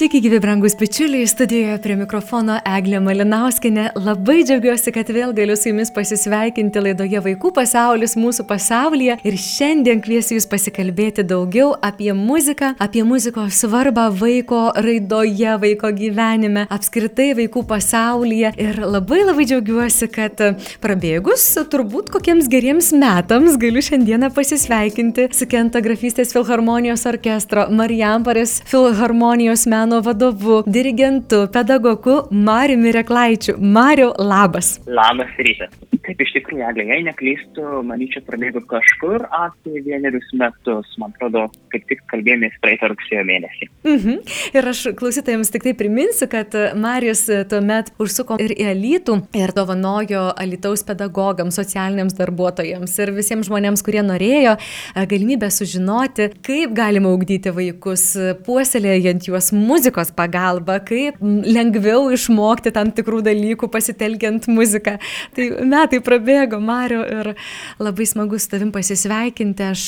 Sveiki, gyvi brangus bičiuliai, studijoje prie mikrofono Eglė Malinauskinė. Labai džiaugiuosi, kad vėl galiu su jumis pasisveikinti laidoje Vaikų pasaulis mūsų pasaulyje. Ir šiandien kviesiu jūs pasikalbėti daugiau apie muziką, apie muzikos svarbą vaiko raidoje, vaiko gyvenime, apskritai vaikų pasaulyje. Ir labai labai džiaugiuosi, kad prabėgus turbūt kokiems geriems metams galiu šiandieną pasisveikinti su Kento grafystės filharmonijos orkestro Marijamparės filharmonijos meno meno vadovu, dirigentu, pedagogu Mariumi Reklaičiu. Mariu, labas. Labas rytas. Taip, iš tikrųjų, Eglė, jei neklystu, manyčiau, prabėgo kažkur apie vienerius metus. Man atrodo, kaip tik kalbėjomės praeitą rugsėjo mėnesį. Mhm. Ir aš klausytojams tik tai priminsiu, kad Marijus tuomet užsuko ir į Alytų ir dovanojo Alytaus pedagogams, socialiniams darbuotojams ir visiems žmonėms, kurie norėjo galimybę sužinoti, kaip galima ugdyti vaikus, puoselėjant juos muziką muzikos pagalba, kaip lengviau išmokti tam tikrų dalykų pasitelkiant muziką. Tai metai prabėgo, Mario, ir labai smagu su tavim pasisveikinti. Aš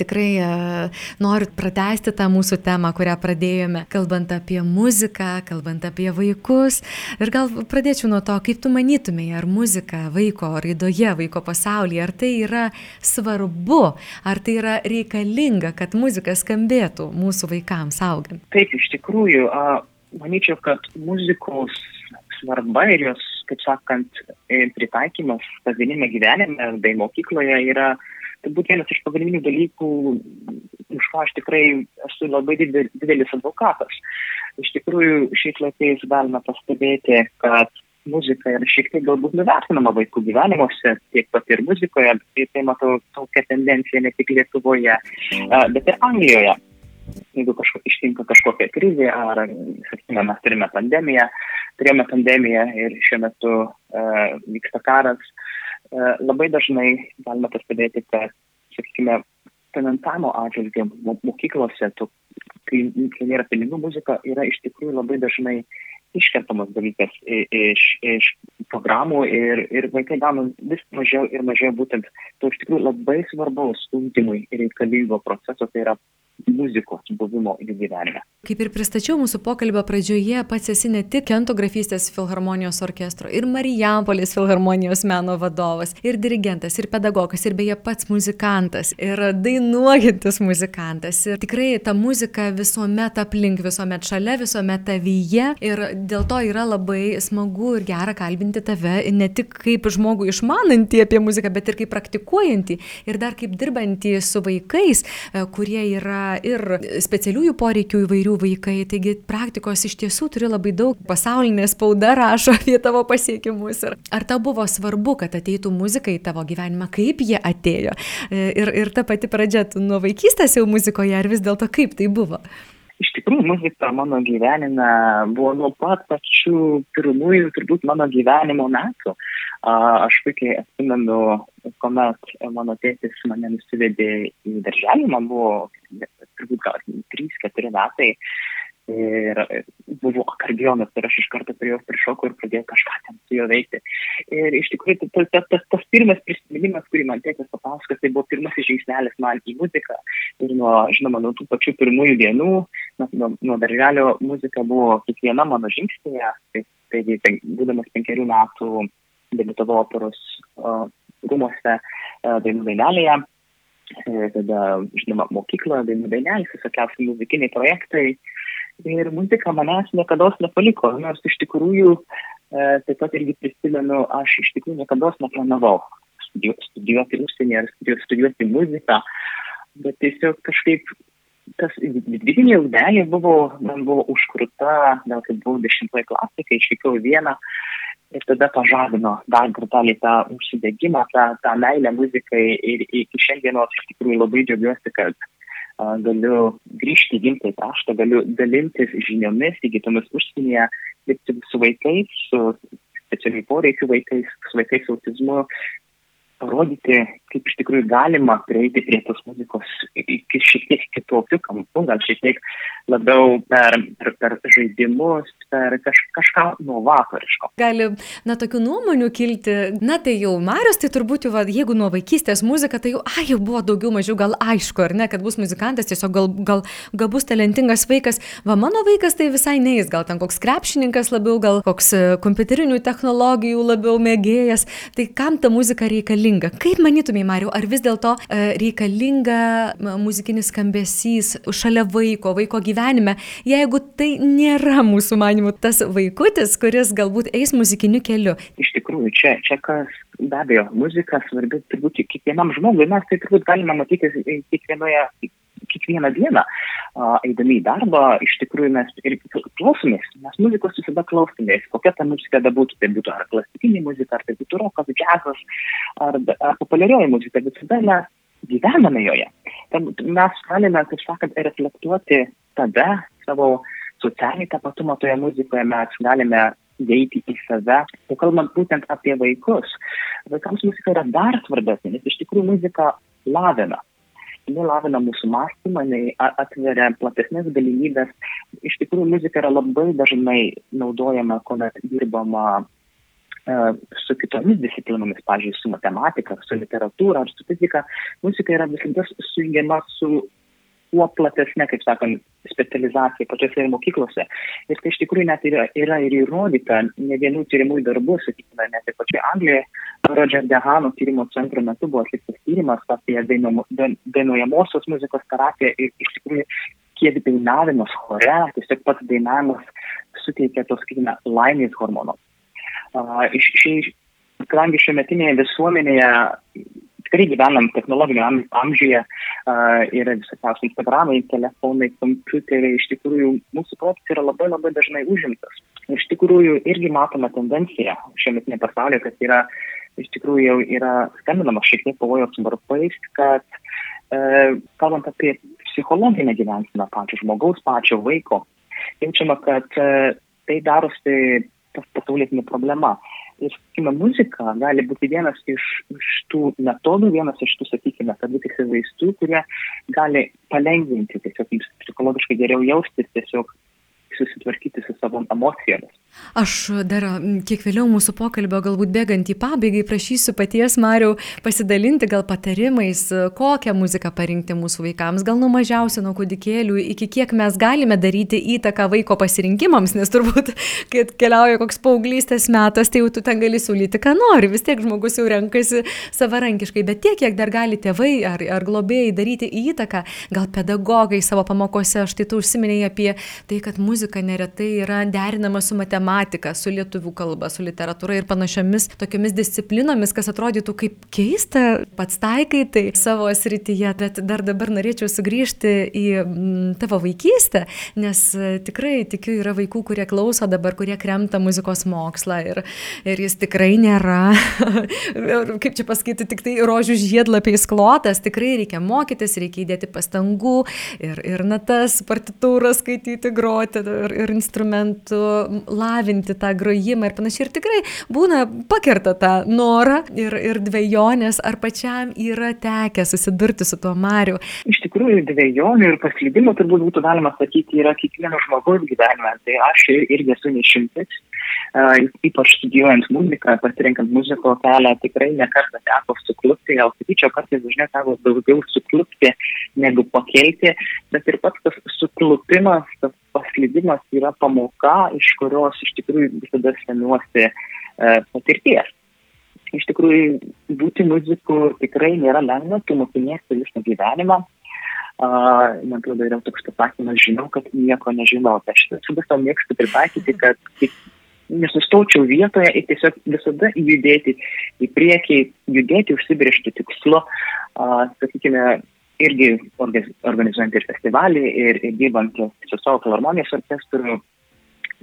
tikrai e, noriu pratesti tą mūsų temą, kurią pradėjome, kalbant apie muziką, kalbant apie vaikus. Ir gal pradėčiau nuo to, kaip tu manytumėjai, ar muzika vaiko raidoje, vaiko pasaulyje, ar tai yra svarbu, ar tai yra reikalinga, kad muzika skambėtų mūsų vaikams augant. Taip, iš tikrųjų tikrųjų, a, manyčiau, kad muzikos svarba ir jos, kaip sakant, e, pritaikymas kasdienime gyvenime bei mokykloje yra turbūt vienas iš pagrindinių dalykų, už ką aš tikrai esu labai didelis advokatas. Iš tikrųjų, šiais laikais galime pastebėti, kad muzika yra šiek tiek galbūt nuvertinama vaikų gyvenimuose, tiek pat ir muzikoje, tai, tai matau tokią tendenciją ne tik Lietuvoje, bet ir Anglijoje jeigu kažko, ištinka kažkokia krizė, ar, sakykime, mes turime pandemiją, turėjome pandemiją ir šiuo metu uh, vyksta karas, uh, labai dažnai galime pastebėti, kad, sakykime, finansavimo atžvilgiu mokyklose, tu, kai, kai nėra pinigų, muzika yra iš tikrųjų labai dažnai iškertamas dalykas iš, iš programų ir, ir vaikai gauna vis mažiau ir mažiau būtent to iš tikrųjų labai svarbaus ūkdymui reikalingo proceso, tai yra muzikos buvimo jų gyvenime. Kaip ir pristačiau mūsų pokalbio pradžioje, pats esi ne tik Kento grafystės filharmonijos orkestro, ir Marijampolės filharmonijos meno vadovas, ir dirigentas, ir pedagogas, ir beje pats muzikantas, ir dainuojantis muzikantas. Ir tikrai ta muzika visuomet aplink, visuomet šalia, visuomet tavyje. Ir dėl to yra labai smagu ir gera kalbinti tave ne tik kaip žmogų išmanantį apie muziką, bet ir kaip praktikuojantį, ir dar kaip dirbantį su vaikais, e, kurie yra ir specialiųjų poreikių įvairių vaikai, taigi praktikos iš tiesų turi labai daug, pasaulinė spauda rašo apie tavo pasiekimus. Ir ar tau buvo svarbu, kad ateitų muzika į tavo gyvenimą, kaip jie atėjo? Ir, ir ta pati pradžia, nuo vaikystės jau muzikoje, ar vis dėlto kaip tai buvo? Iš tikrųjų, muzika mano gyvenime buvo nuo pat pačių pirmųjų, turbūt, mano gyvenimo metų. Aš puikiai atsimenu, kuomet mano tėtis mane nusivedė į darželį, man buvo turbūt gal 3-4 metai. Ir buvo akordionas ir aš iš karto prie jo prišokau ir pradėjau kažką ten su juo veikti. Ir iš tikrųjų tas, tas, tas, tas pirmas prisiminimas, kurį man tėtis papasakos, tai buvo pirmasis žingsnelis man į muziką. Ir nuo, žinoma, nuo tų pačių pirmųjų dienų, nuo, nuo darželio muzika buvo kiekviena mano žingsnėje. Tai, taigi, tai, būdamas penkerių metų debitavau operos uh, rūmose uh, dainų dainelėje tada, žinoma, mokykloje, dainų dainelis, visokiausi muzikiniai projektai. Ir muzika manęs niekada nepaliko, nors iš tikrųjų, e, taip pat irgi prisimenu, aš iš tikrųjų niekada neplanavau studijuoti užsienį ar studijuoti muziką, bet tiesiog kažkaip tas vidinė udelė buvo, man buvo užkruta, gal kai buvau dešimtoje klasėje, kai išvykau į vieną, ir tada pažadino dar kartelį tą užsidegimą, tą, tą meilę muzikai ir iki šiandienos iš tikrųjų labai džiaugiuosi, kad a, galiu grįžti į gimtąjį kraštą, galiu dalintis žiniomis įgytomis užsienyje, dirbti su vaikais, su specialiai poreikių vaikais, su vaikais autizmu. parodyti, kaip iš tikrųjų galima prieiti prie tos muzikos iki šiek tiek kitokių kampų, gal šiek tiek labiau per, per, per žaidimus, per kaž, kažką novatoriško. Gali, na, tokių nuomonių kilti, na, tai jau Marius, tai turbūt jau, va, jeigu nuo vaikystės muzika, tai jau, ai, jau buvo daugiau mažiau gal aišku, ar ne, kad bus muzikantas, tiesiog gal, gal, gal bus talentingas vaikas. Va, mano vaikas tai visai neįs, gal ten koks krepšininkas labiau, gal koks e, kompiuterinių technologijų labiau mėgėjas. Tai kam ta muzika reikalinga? Kaip manytumai, Mariu, ar vis dėlto e, reikalinga muzikinis skambesys šalia vaiko, vaiko gyvenime, jeigu tai nėra mūsų manimų tas vaikutis, kuris galbūt eis muzikiniu keliu? Iš tikrųjų, čia, čia kas be abejo, muzika svarbi turbūt kiekvienam žmogui, mes tai turbūt galime matyti kiekvienoje kiekvieną dieną, eidami į darbą, iš tikrųjų mes ir klausomės, mes muzikos visada klausomės, kokia ta muzika bebūtų, tai būtų ar klasikinė muzika, ar tai būtų rokas, džiazas, ar, ar populiarioji muzika, visada mes gyvename joje. Tad mes galime, kaip sakant, reflektuoti tada savo socialinį tapatumą toje muzikoje, mes galime įeiti į save. O kalbant būtent apie vaikus, vaikams muzika yra dar svarbesnė, nes iš tikrųjų muzika lavina jinai lavina mūsų mąstymą, jinai atveria platesnės galimybės. Iš tikrųjų, muzika yra labai dažnai naudojama, kuomet dirbama e, su kitomis disciplinomis, pavyzdžiui, su matematika, su literatūra ar su fizika. Muzika yra visada sujungiama su kuo platesnė, kaip sakant, specializacija pačiose ir mokyklose. Ir tai iš tikrųjų net yra, yra ir įrodyta ne vienų tyrimų darbų, sakykime, net ir pačioje Anglijoje. Roger Dehano tyrimo centro metu buvo atliktas tyrimas apie dainuojamosios muzikos terapiją ir iš tikrųjų kiek dainavimas chore, tiesiog pats dainavimas suteikia tos, sakykime, laimės hormono. Uh, iš, iš, kadangi šiuometinėje visuomenėje tikrai gyvenam technologinio amžiuje, yra visokiausiai Instagramai, telefonai, kompiuteriai, iš tikrųjų mūsų protas yra labai labai dažnai užimtas. Iš tikrųjų irgi matome tendenciją šiame pasaulyje, kad yra, iš tikrųjų jau yra skambinama šiek tiek pavojos varpais, kad uh, kalbant apie psichologinę gyvenseną pačio žmogaus, pačio vaiko, jaučiama, kad uh, tai darosi pasaulietinė problema. Ir, sakykime, muzika gali būti vienas iš, iš tų metodų, vienas iš tų, sakykime, savitikslės vaistų, kurie gali palengvinti, tiesiog psichologiškai geriau jaustis, tiesiog susitvarkyti su savo emocijomis. Aš dar kiek vėliau mūsų pokalbio, galbūt bėgant į pabaigą, prašysiu paties Mariau pasidalinti gal patarimais, kokią muziką parinkti mūsų vaikams, gal nuo mažiausio, nuo kūdikėlių, iki kiek mes galime daryti įtaką vaiko pasirinkimams, nes turbūt, kai keliauja koks paauglystės metas, tai jau tu ten gali siūlyti, ką nori, vis tiek žmogus jau renkasi savarankiškai, bet tiek, kiek dar gali tėvai ar, ar globėjai daryti įtaką, gal pedagogai savo pamokose, štai tu užsiminėjai apie tai, kad muzika neretai yra derinama su matematika su lietuvių kalba, su literatūra ir panašiomis tokiomis disciplinomis, kas atrodytų kaip keista, pats taikai tai savo srityje, bet dar dabar norėčiau sugrįžti į mm, tavo vaikystę, nes e, tikrai tikiu yra vaikų, kurie klauso dabar, kurie kremta muzikos mokslą ir, ir jis tikrai nėra, kaip čia pasakyti, tik tai rožių žiedlapiais klotas, tikrai reikia mokytis, reikia įdėti pastangų ir, ir natas, partitūras skaityti, groti ir, ir instrumentų lavinti tą grojimą ir panašiai. Ir tikrai būna pakerta tą norą ir, ir dviejonės, ar pačiam yra tekę susidurti su tuo Mariu. Iš tikrųjų, dviejonių ir paslydimų turbūt būtų galima sakyti yra kiekvieno žmogaus gyvenime. Tai aš irgi esu nešimtis. Uh, ypač studijuojant muziką, pasirinkant muziko kelią, tikrai nekartą teko suklupti, gal sakyčiau, kartais dažniau teko daugiau suklupti negu pakelti, bet ir pats tas suklupimas, tas paslydimas yra pamoka, iš kurios iš tikrųjų visada semiuosi e, patirties. Iš tikrųjų, būti muziku tikrai nėra lengva, tu mokiniesi visą gyvenimą. Uh, man atrodo, yra toks pasakymas, žinau, kad nieko nežinau. Aš visą mėgstu pritaikyti, kad nesustočiau vietoje ir tiesiog visada judėti į priekį, judėti užsibriežtų tikslu. Uh, sakykime, irgi organizuojant ir festivalį, ir, ir dirbant su savo filharmonijos orkestru,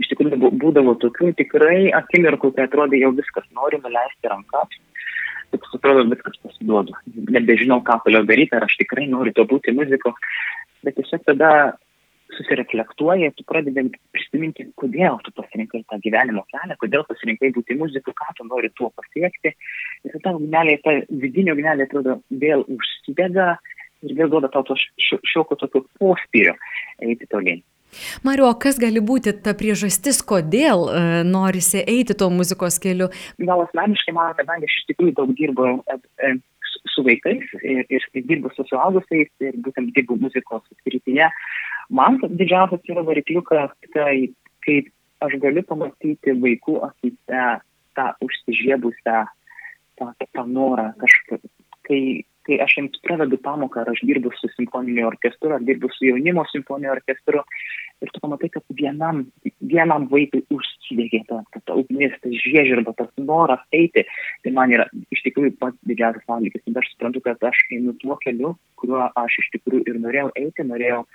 iš tikrųjų būdavo tokių tikrai akimirkų, kai atrodė jau viskas, noriu nuleisti rankas, tik atrodo viskas pasiduodu, nebežinau, ką toliau daryti, ar aš tikrai noriu to būti muziko, bet tiesiog tada susireflektuoji, tu pradedi prisiminti, kodėl tu pasirinkai tą gyvenimo kelią, kodėl pasirinkai būti muziku, ką tu nori tuo pasiekti. Ir ta ugnelė, ta vidinė ugnelė, atrodo, vėl užsidega ir vėl duoda tau to šiokio tokio pospyrio eiti tolyn. Mario, kas gali būti ta priežastis, kodėl e, norisi eiti tuo muzikos keliu? Gal asmeniškai man, kadangi aš iš tikrųjų daug dirbu e, e, su vaikais ir, ir, ir dirbu su suaugusiais ir būtent dirbu muzikos srityje, man didžiausias yra varikliukas, tai kaip aš galiu pamatyti vaikų akise tą užsižiebusią, tą, tą norą kažką, kai, kai aš jiems pravedu pamoką, ar aš dirbu su simfoniniu orkestru, ar dirbu su jaunimo simfoniniu orkestru, ir tu pamatai, kad vienam, vienam vaikui užsidegė ta, ta, ta ugnis, ta žiežirba, tas noras eiti, tai man yra iš tikrųjų pats didžiausias sąlygis. Ir aš suprantu, kad aš einu tuo keliu, kuriuo aš iš tikrųjų ir norėjau eiti, norėjau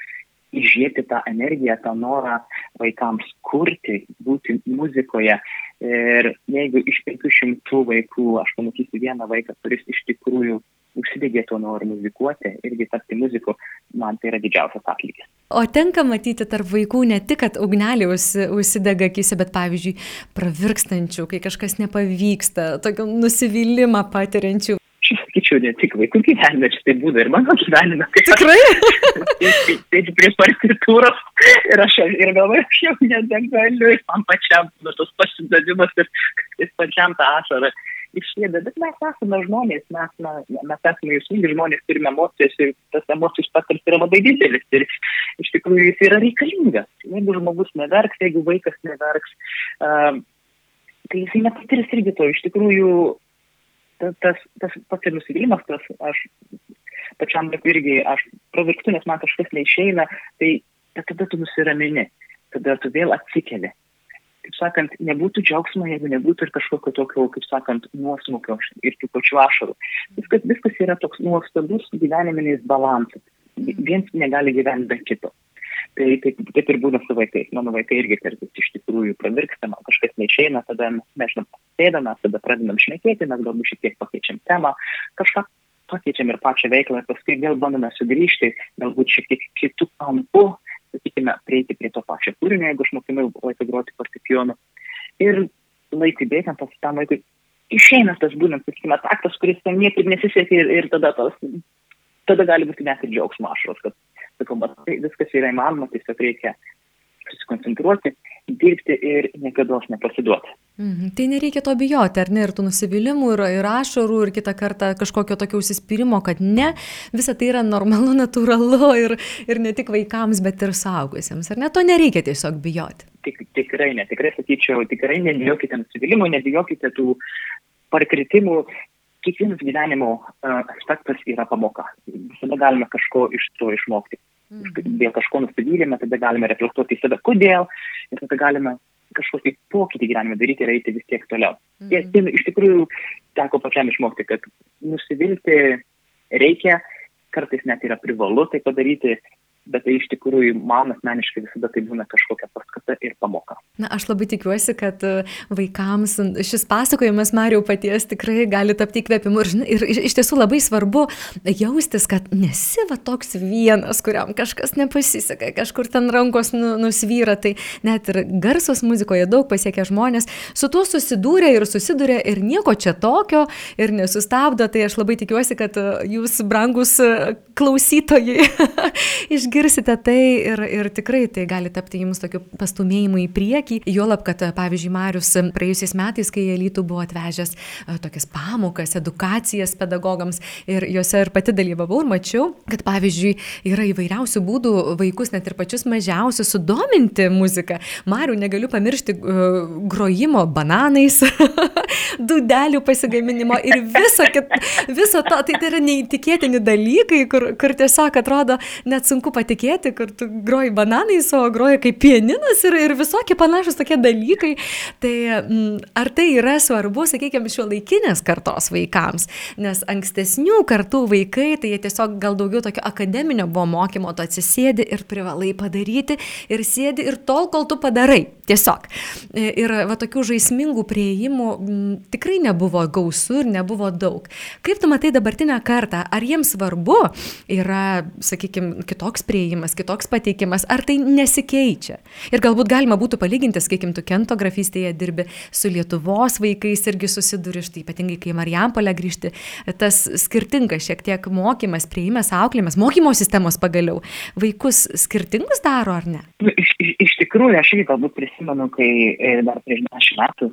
įžiebti tą energiją, tą norą vaikams kurti, būti muzikoje. Ir jeigu iš 500 vaikų aš pamatysiu vieną vaiką, kuris iš tikrųjų užsidegė tuo noru muzikuoti, irgi tapti muziku, man tai yra didžiausias atlygis. O tenka matyti tarp vaikų ne tik, kad ugnelė užsidega akise, bet pavyzdžiui, pravirkstančių, kai kažkas nepavyksta, tokio nusivylimą patiriančių. Aš sakyčiau, ne tik vaikų gyvenime, čia tai būna ir mano gyvenime. Tikrai? Sėdžiu prie partitūros ir aš ir galvoju, aš jau nebegaliu, ir man pačiam nu, tos pasidavimas ir, ir pačiam tą ašarą išėda, bet mes esame žmonės, mes, na, mes esame jausmingi žmonės, turime emocijas ir tas emocijų spektras yra labai didelis ir iš tikrųjų jis yra reikalingas. Jeigu žmogus neverks, jeigu vaikas neverks, uh, tai jisai nepatirs irgi to. Iš tikrųjų, tas, tas, tas pats ir nusivylimas, tas aš pačiam vaikui irgi, aš pravirkstu, nes man kažkas neišeina, tai tada tu nusiramini, tada tu vėl atsikeli kaip sakant, nebūtų džiaugsmo, jeigu nebūtų ir kažkokio tokio, kaip sakant, nuosmukio ir tų pačių ašarų. Viskas, viskas yra toks nuostabus gyveniminis balansas. Viens negali gyventi be kito. Tai taip, taip ir būna su vaikais. Mano vaikai irgi kartais iš tikrųjų pravirksta, man kažkas neišeina, tada mes žinoma sėdame, tada pradedam šnekėti, mes galbūt šiek tiek pakeičiam temą, kažką pakeičiam ir pačią veiklą, paskui vėl bandome sugrįžti, galbūt šiek tiek kitų kampų, sakykime, prieiti prie to pačio kūrinio, jeigu aš mokinau vaiką groti fortepijonu. Ir laikui bėgant, tas tam vaikui išeina tas būtent, sakykime, taktas, kuris ten niekaip nesisekė ir, ir tada, tos, tada gali būti net ir džiaugsmo ašaros, kad, sakau, tai viskas yra įmanoma, tiesiog reikia susikoncentruoti, dirbti ir niekada nepasiduoti. Mhm. Tai nereikia to bijoti, ar ne, ir tų nusivylimų, ir, ir ašarų, ir kitą kartą kažkokio tokio užsispyrimo, kad ne, visa tai yra normalu, natūralu ir, ir ne tik vaikams, bet ir saugusiems, ar ne, to nereikia tiesiog bijoti. Tik, tikrai ne, tikrai sakyčiau, tikrai nebijokite nusivylimų, nebijokite tų parkritimų, kiekvienas gyvenimo uh, aspektas yra pamoka. Visada galime kažko iš to išmokti. Mhm. Dėl kažko nusivylėme, tada galime reflektuoti į save, kodėl, ir tada galime kažkokį pokytį gyvenime daryti ir eiti vis tiek toliau. Mhm. Ir tai iš tikrųjų teko pačiam išmokti, kad nusivilti reikia, kartais net yra privalu tai padaryti, bet tai iš tikrųjų man asmeniškai visada tai būna kažkokia paskata ir pamoka. Na, aš labai tikiuosi, kad e, vaikams šis pasakojimas Marijau paties tikrai gali tapti įkvėpimu ir, ir iš tiesų labai svarbu jaustis, kad nesi va toks vienas, kuriam kažkas nepasiseka, kažkur ten rankos nu, nusvyra, tai net ir garsos muzikoje daug pasiekia žmonės, su tuo susidūrė ir susidūrė ir nieko čia tokio ir nesustabdo, tai aš labai tikiuosi, kad e, jūs, brangus e, klausytojai, išgirsite išgirsite tai ir, ir tikrai tai gali tapti jums tokiu pastumėjimu į priekį. Juolab, kad pavyzdžiui, Marius praėjusiais metais, kai Elytų buvo atvežęs e, tokias pamokas, edukacijas pedagogams ir juose ir pati dalyvavau ir mačiau, kad pavyzdžiui yra įvairiausių būdų vaikus, net ir pačius mažiausius, sudominti muziką. Mariu, negaliu pamiršti grojimo bananais, dudelių pasigaminimo ir viso, kit, viso to, tai, tai yra neįtikėtini dalykai, kur, kur tiesiog atrodo net sunku patikėti patikėti, kur tu groji bananais, o groji kaip pianinas ir, ir visokie panašus tokie dalykai. Tai mm, ar tai yra svarbu, sakykime, šio laikinės kartos vaikams? Nes ankstesnių kartų vaikai, tai jie tiesiog gal daugiau tokio akademinio buvo mokymo, tu atsisėdi ir privalai padaryti ir sėdi ir tol, kol tu padarai. Tiesiog. Ir va tokių žaismingų prieimų m, mm, tikrai nebuvo gausu ir nebuvo daug. Kaip tu matai dabartinę kartą? Ar jiems svarbu yra, sakykime, kitoks prieimas, kitoks pateikimas, ar tai nesikeičia? Ir galbūt galima būtų palyginti, sakykim, tu kentografystėje dirbi su Lietuvos vaikais irgi susiduri, štai ypatingai kai Marijampolė grįžti, tas skirtingas šiek tiek mokymas, prieimas, auklėjimas, mokymo sistemos pagaliau. Vaikus skirtingus daro ar ne? Nu, iš, iš, iš tikrųjų, aš irgi galbūt prisimenu, kai e, dar prieš 10 metų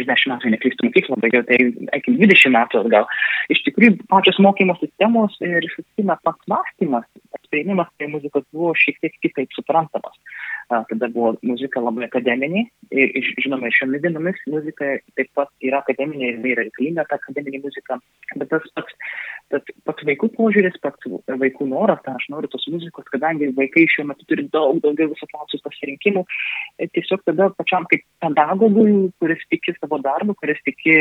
prieš dešimt metų neklystu mokyklą baigiau, tai iki 20 metų atgal. Iš tikrųjų, pačios mokymo sistemos ir, sakykime, pats mąstymas, prieimimas prie muzikos buvo šiek tiek kitaip suprantamas. Tada buvo muzika labai akademinė ir, žinoma, šiomis dienomis muzika taip pat yra akademinė ir yra reikalinga ta akademinė muzika, bet tas pats Tad pats vaikų požiūris, pats vaikų noras, tai aš noriu tos muzikos, kadangi vaikai šiuo metu turi daug daugiau visokiausių pasirinkimų, e, tiesiog tada pačiam kaip pedagogui, kuris tiki savo darbu, kuris tiki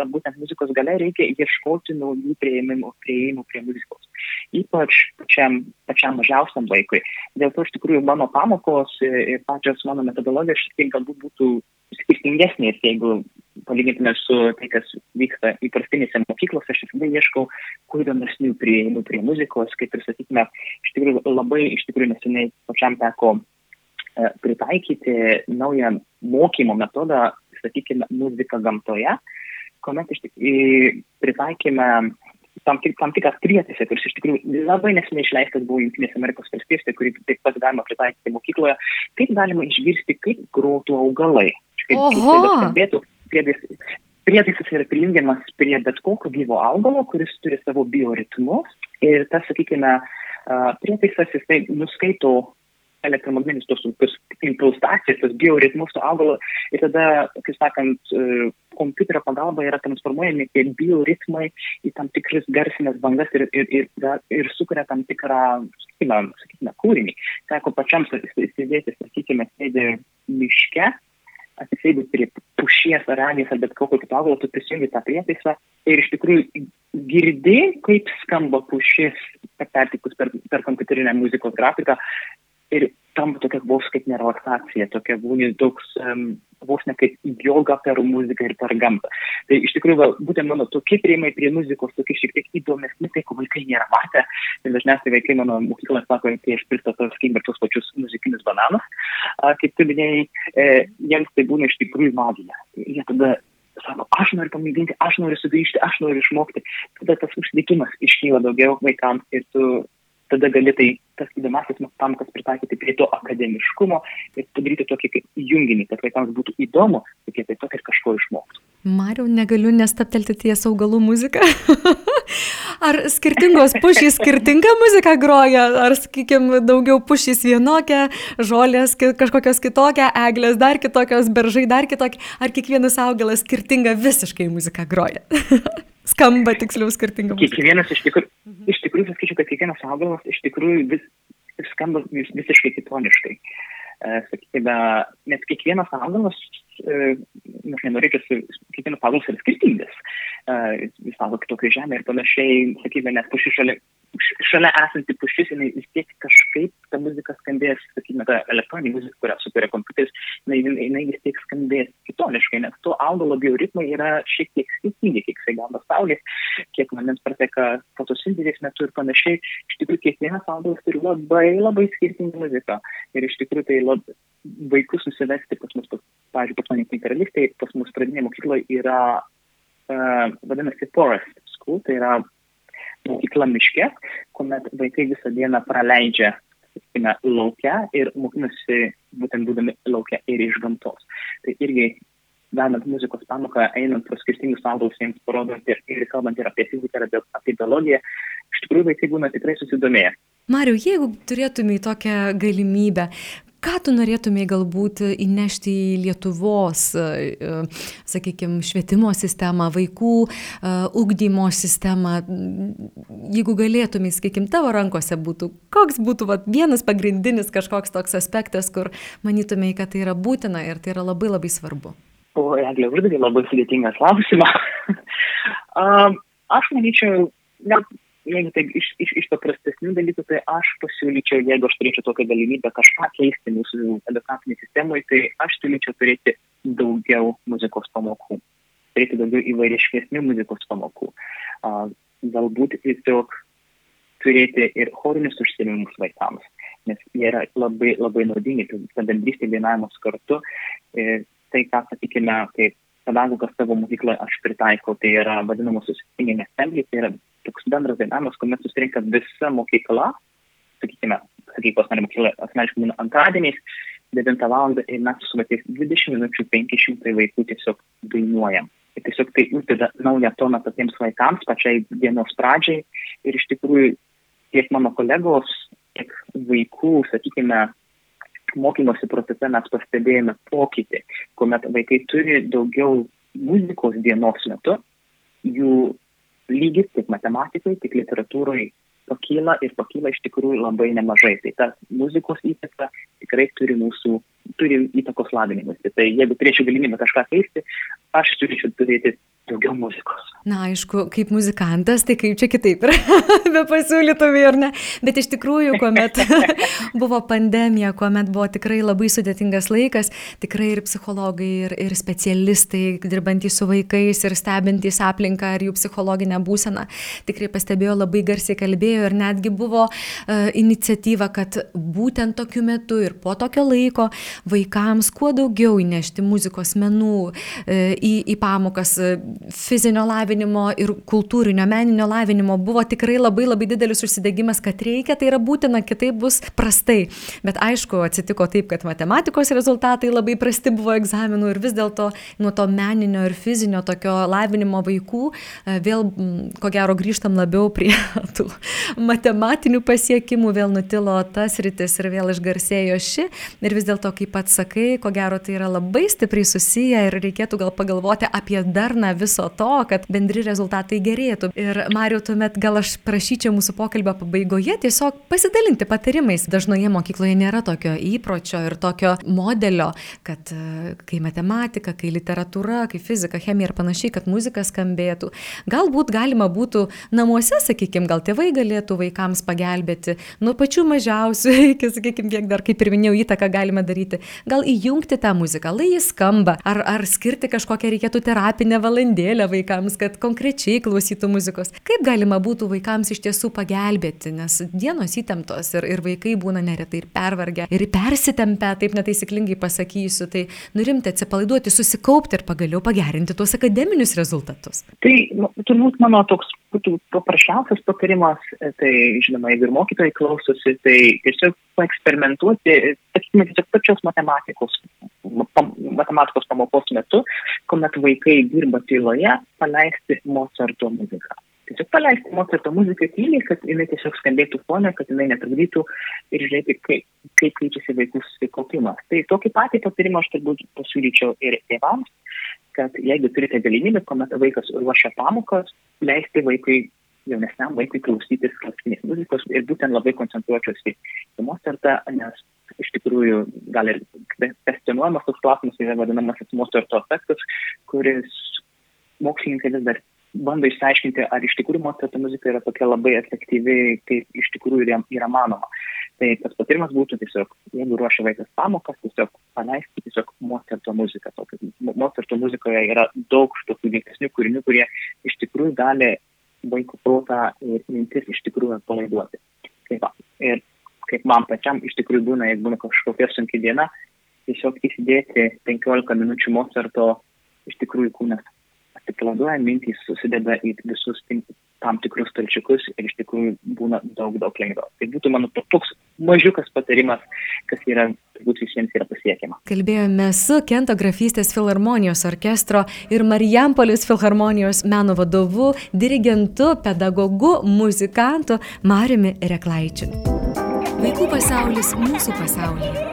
tą būtent muzikos gale, reikia ieškoti naujų prieimimų, prieimimų prie muzikos. Ypač pačiam, pačiam mažiausiam vaikui. Dėl to iš tikrųjų mano pamokos ir pačios mano metodologijos šiek tiek galbūt būtų skirtingesnės, jeigu palygintume su tai, kas vyksta įprastinėse mokyklose, aš visada ieškau kuo įdomesnių prieimų prie muzikos, kaip ir sakykime, iš tikrųjų labai iš tikrųjų neseniai pačiam teko e, pritaikyti naują mokymo metodą, sakykime, muzika gamtoje, kuomet iš tikrųjų pritaikėme tam, tik, tam tikras prietaisas, kuris iš tikrųjų labai neseniai išleistas buvo Junktinėse Amerikos valstijose, kurį taip pat galima pritaikyti mokykloje, kaip galima išgirsti, kaip grotų augalai. Kaip, kaip tai skambėtų, prietaisas yra prijungiamas prie bet kokio gyvo augalo, kuris turi savo bioritmus ir tas, sakykime, prietaisas jisai nuskaito elektromagnetinius tos impulsacijas, tos bioritmus to augalo ir tada, kaip sakant, kompiuterio pagalba yra transformuojami tie bioritmai į tam tikras garsinės bangas ir, ir, ir, ir sukuria tam tikrą, sakykime, sakykime kūrinį. Teko pačiam sėdėti, sakykime, sėdė miške atsisėdus prie pušies ar avės ar bet kokio kito augalo, tu prisijungi tą prietaisą ir iš tikrųjų girdi, kaip skamba pušis pertikus per, per kompiuterinę muzikos grafiką ir tampa tokia vos kaip nerelaksacija, tokia būni toks um, vos ne kaip joga per muziką ir per gamtą. Tai iš tikrųjų, va, būtent mano tokie prieimai prie muzikos, tokie šiek tiek įdomesni, tai ko vaikai nėra matę. Ir dažniausiai vaikai mano mokykloje sako, kai aš pristatau, sakykim, tos pačius muzikinius bananus, a, kaip tu minėjai, e, jiems tai būna iš tikrųjų magija. Jie tada sako, aš noriu pamėginti, aš noriu sugrįžti, aš noriu išmokti. Tada tas užsidikimas iškyla daugiau vaikams ir tu tada gali tai tas įdomasis pamokas pritaikyti prie to akademiškumo ir padaryti tokį kaip junginį, kad vaikams būtų įdomu, kad jie taip pat ir kažko išmoktų. Mariau, negaliu nestaptelti ties augalų muziką. ar skirtingos pušys skirtingą muziką groja, ar, sakykime, daugiau pušys vienokia, žolės kažkokios kitokia, eglės dar kitokios, beržai dar kitokia, ar kiekvienas augalas skirtingą visiškai muziką groja? Skamba tiksliau skirtingai. Kiekvienas iš tikrųjų, iš tikrųjų sakyčiau, kad kiekvienas augalas iš tikrųjų vis, skamba vis, visiškai kitoniškai. E, sakykime, nes kiekvienas augalas, e, aš nenorėčiau, kiekvienas augalas yra skirtingas. Jis auga kitokia žemė ir panašiai, sakykime, net pušis šalia šalia esanti pušis, jinai vis tiek kažkaip ta muzika skambės, sakykime, ta elektroninė muzika, kurią sukuria kompiuteris, jinai, jinai vis tiek skambės kitoniškai, nes to augalo bioritmai yra šiek tiek skirtingi, kiek jisai gauna saulės, kiek vandens prateka fotosintezės metu ir panašiai. Iš tikrųjų, kiekvienas augalas turi labai, labai skirtingą muziką. Ir iš tikrųjų tai labai vaikus susivesti pas mus, pavyzdžiui, pas mane karalystėje, pas mus pradinėje mokykloje yra, vadinasi, forest school, tai yra mokykla miške, kuomet vaikai visą dieną praleidžia sakykime, laukia ir mokinasi būtent būdami laukia ir iš gamtos. Tai irgi vedant muzikos pamoką, einant pro skirtingus augalus, jiems parodant ir, ir kalbant ir apie fiziką, ir apie, apie biologiją, iš tikrųjų vaikai būna tikrai susidomėję. Mariu, jeigu turėtumai tokią galimybę, ką tu norėtumei galbūt įnešti į Lietuvos, e, e, sakykime, švietimo sistemą, vaikų e, ugdymo sistemą, jeigu galėtumai, sakykime, tavo rankose būtų, koks būtų vat, vienas pagrindinis kažkoks toks aspektas, kur manytumai, kad tai yra būtina ir tai yra labai labai svarbu? O, Eglė, uždavė labai sudėtingą klausimą. Aš manyčiau, net jeigu taip iš, iš, iš paprastesnių dalykų, tai aš pasiūlyčiau, jeigu aš turėčiau tokią galimybę kažką keisti mūsų edukacinėje sistemoje, tai aš siūlyčiau turėti daugiau muzikos pamokų, turėti daugiau įvairiškesnių muzikos pamokų. Uh, galbūt tiesiog turėti ir chorinius užsiemimus vaikams, nes jie yra labai, labai naudingi, ta bendrystė dainavimas kartu. Ir tai, ką, sakykime, kaip pedagogas savo mokykloje aš pritaikau, tai yra vadinamos susitikinė assembly, tai yra toks bendras dainavimas, kuomet susirinka visa mokykla, sakykime, sakykos mano mokykla asmeniškai būna antradieniais, 9 val. ir mes su vaikais 20 minučių 500 vaikų tiesiog dainuojam. Ir tiesiog tai uždeda naują toną patiems vaikams, pačiai dienos pradžiai. Ir iš tikrųjų tiek mano kolegos, tiek vaikų, sakykime, mokymosi procese mes pastebėjome pokytį, kuomet vaikai turi daugiau muzikos dienos metu, jų lygis tiek matematikai, tiek literatūrai pakyla ir pakyla iš tikrųjų labai nemažai. Tai ta muzikos įtaka tikrai turi mūsų, turi įtakos lavinimuisi. Tai jeigu turėčiau galimybę kažką keisti, aš turėčiau turėti daugiau muzikos. Na, aišku, kaip muzikantas, tai kaip čia kitaip yra, be pasiūlytumai ar ne. Bet iš tikrųjų, kuomet buvo pandemija, kuomet buvo tikrai labai sudėtingas laikas, tikrai ir psichologai, ir, ir specialistai, dirbantys su vaikais ir stebintys aplinką ir jų psichologinę būseną, tikrai pastebėjo, labai garsiai kalbėjo ir netgi buvo uh, iniciatyva, kad būtent tokiu metu ir po tokio laiko vaikams kuo daugiau įnešti muzikos menų uh, į, į pamokas. Uh, fizinio lavinimo ir kultūrinio, meninio lavinimo buvo tikrai labai labai didelis užsidegimas, kad reikia, tai yra būtina, kitaip bus prastai. Bet aišku, atsitiko taip, kad matematikos rezultatai labai prasti buvo egzaminų ir vis dėlto nuo to meninio ir fizinio tokio lavinimo vaikų e, vėl, ko gero, grįžtam labiau prie tų matematinių pasiekimų, vėl nutilo tas rytis ir vėl išgarsėjo ši. Ir vis dėlto, kaip pats sakai, ko gero tai yra labai stipriai susiję ir reikėtų gal pagalvoti apie darną viso to, kad bendri rezultatai gerėtų. Ir Mariu, tuomet gal aš prašyčiau mūsų pokalbio pabaigoje tiesiog pasidalinti patarimais. Dažnoje mokykloje nėra tokio įpročio ir tokio modelio, kad e, kai matematika, kai literatūra, kai fizika, chemija ir panašiai, kad muzika skambėtų. Galbūt galima būtų namuose, sakykime, gal tėvai galėtų vaikams pagelbėti nuo pačių mažiausių iki, sakykime, kiek dar, kaip ir minėjau, įtaką galime daryti. Gal įjungti tą muziką, lai jis skamba, ar, ar skirti kažkokią reikėtų terapinę valandėlę vaikams, kad konkrečiai klausytų muzikos. Kaip galima būtų vaikams iš tiesų pagelbėti, nes dienos įtemptos ir, ir vaikai būna neretai ir pervargę, ir persitempę, taip netaisyklingai pasakysiu, tai nurimti, atsipalaiduoti, susikaupti ir pagaliau pagerinti tuos akademinius rezultatus. Tai turbūt mano toks būtų paprasčiausias patarimas, tai žinoma, jeigu ir mokytojai klausosi, tai tiesiog paeksperimentuoti, sakykime, tiesiog pačios matematikos, matematikos pamokos metu, kuomet vaikai dirba tyloje, paleisti Mozarto muziką. Tiesiog paleisti Mozarto muziką tyliai, kad jinai tiesiog skambėtų fone, kad jinai netrukdytų ir žiūrėti, kaip, kaip keičiasi vaikų susikaupimas. Tai tokį patį patarimą aš turbūt pasiūlyčiau ir tėvams, kad jeigu turite galimybę, kuomet vaikas ruošia pamokas, leisti vaikui jaunesniam vaikui klausytis klasikinės muzikos ir būtent labai koncentruočiausi į Mozartą, nes iš tikrųjų gal ir kvestionuojamas toks klausimas, tai yra vadinamasis Mozarto efektas, kuris mokslininkai vis dar bando išsiaiškinti, ar iš tikrųjų Mozarto muzika yra tokia labai efektyvi, kaip iš tikrųjų yra, yra manoma. Tai tas patarimas būtų tiesiog, jeigu ruošia vaikas pamokas, tiesiog paleisti tiesiog Mozarto muziką. Mozarto muzikoje yra daug tokių veiksnių kūrinių, kurie iš tikrųjų gali vaiko protą ir mintis iš tikrųjų atpalaiduoti. Va. Ir kaip man pačiam iš tikrųjų būna, jeigu būna kažkokia sunki diena, tiesiog įsidėti 15 minučių Mozarto, iš tikrųjų kūnas atsipalaiduoja, mintys susideda į visus tam tikrus stalčiukus ir iš tikrųjų būna daug, daug lengviau. Tai būtų mano toks mažiukas patarimas, kas yra turbūt visiems yra pasiekiama. Kalbėjome su Kento grafystės filharmonijos orkestro ir Marijampolis filharmonijos meno vadovu, dirigentu, pedagogu, muzikantu Mariumi Reklaičiu. Vaikų pasaulis mūsų pasaulyje.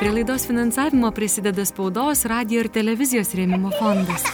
Prie laidos finansavimo prisideda spaudos, radio ir televizijos rėmimo fondas.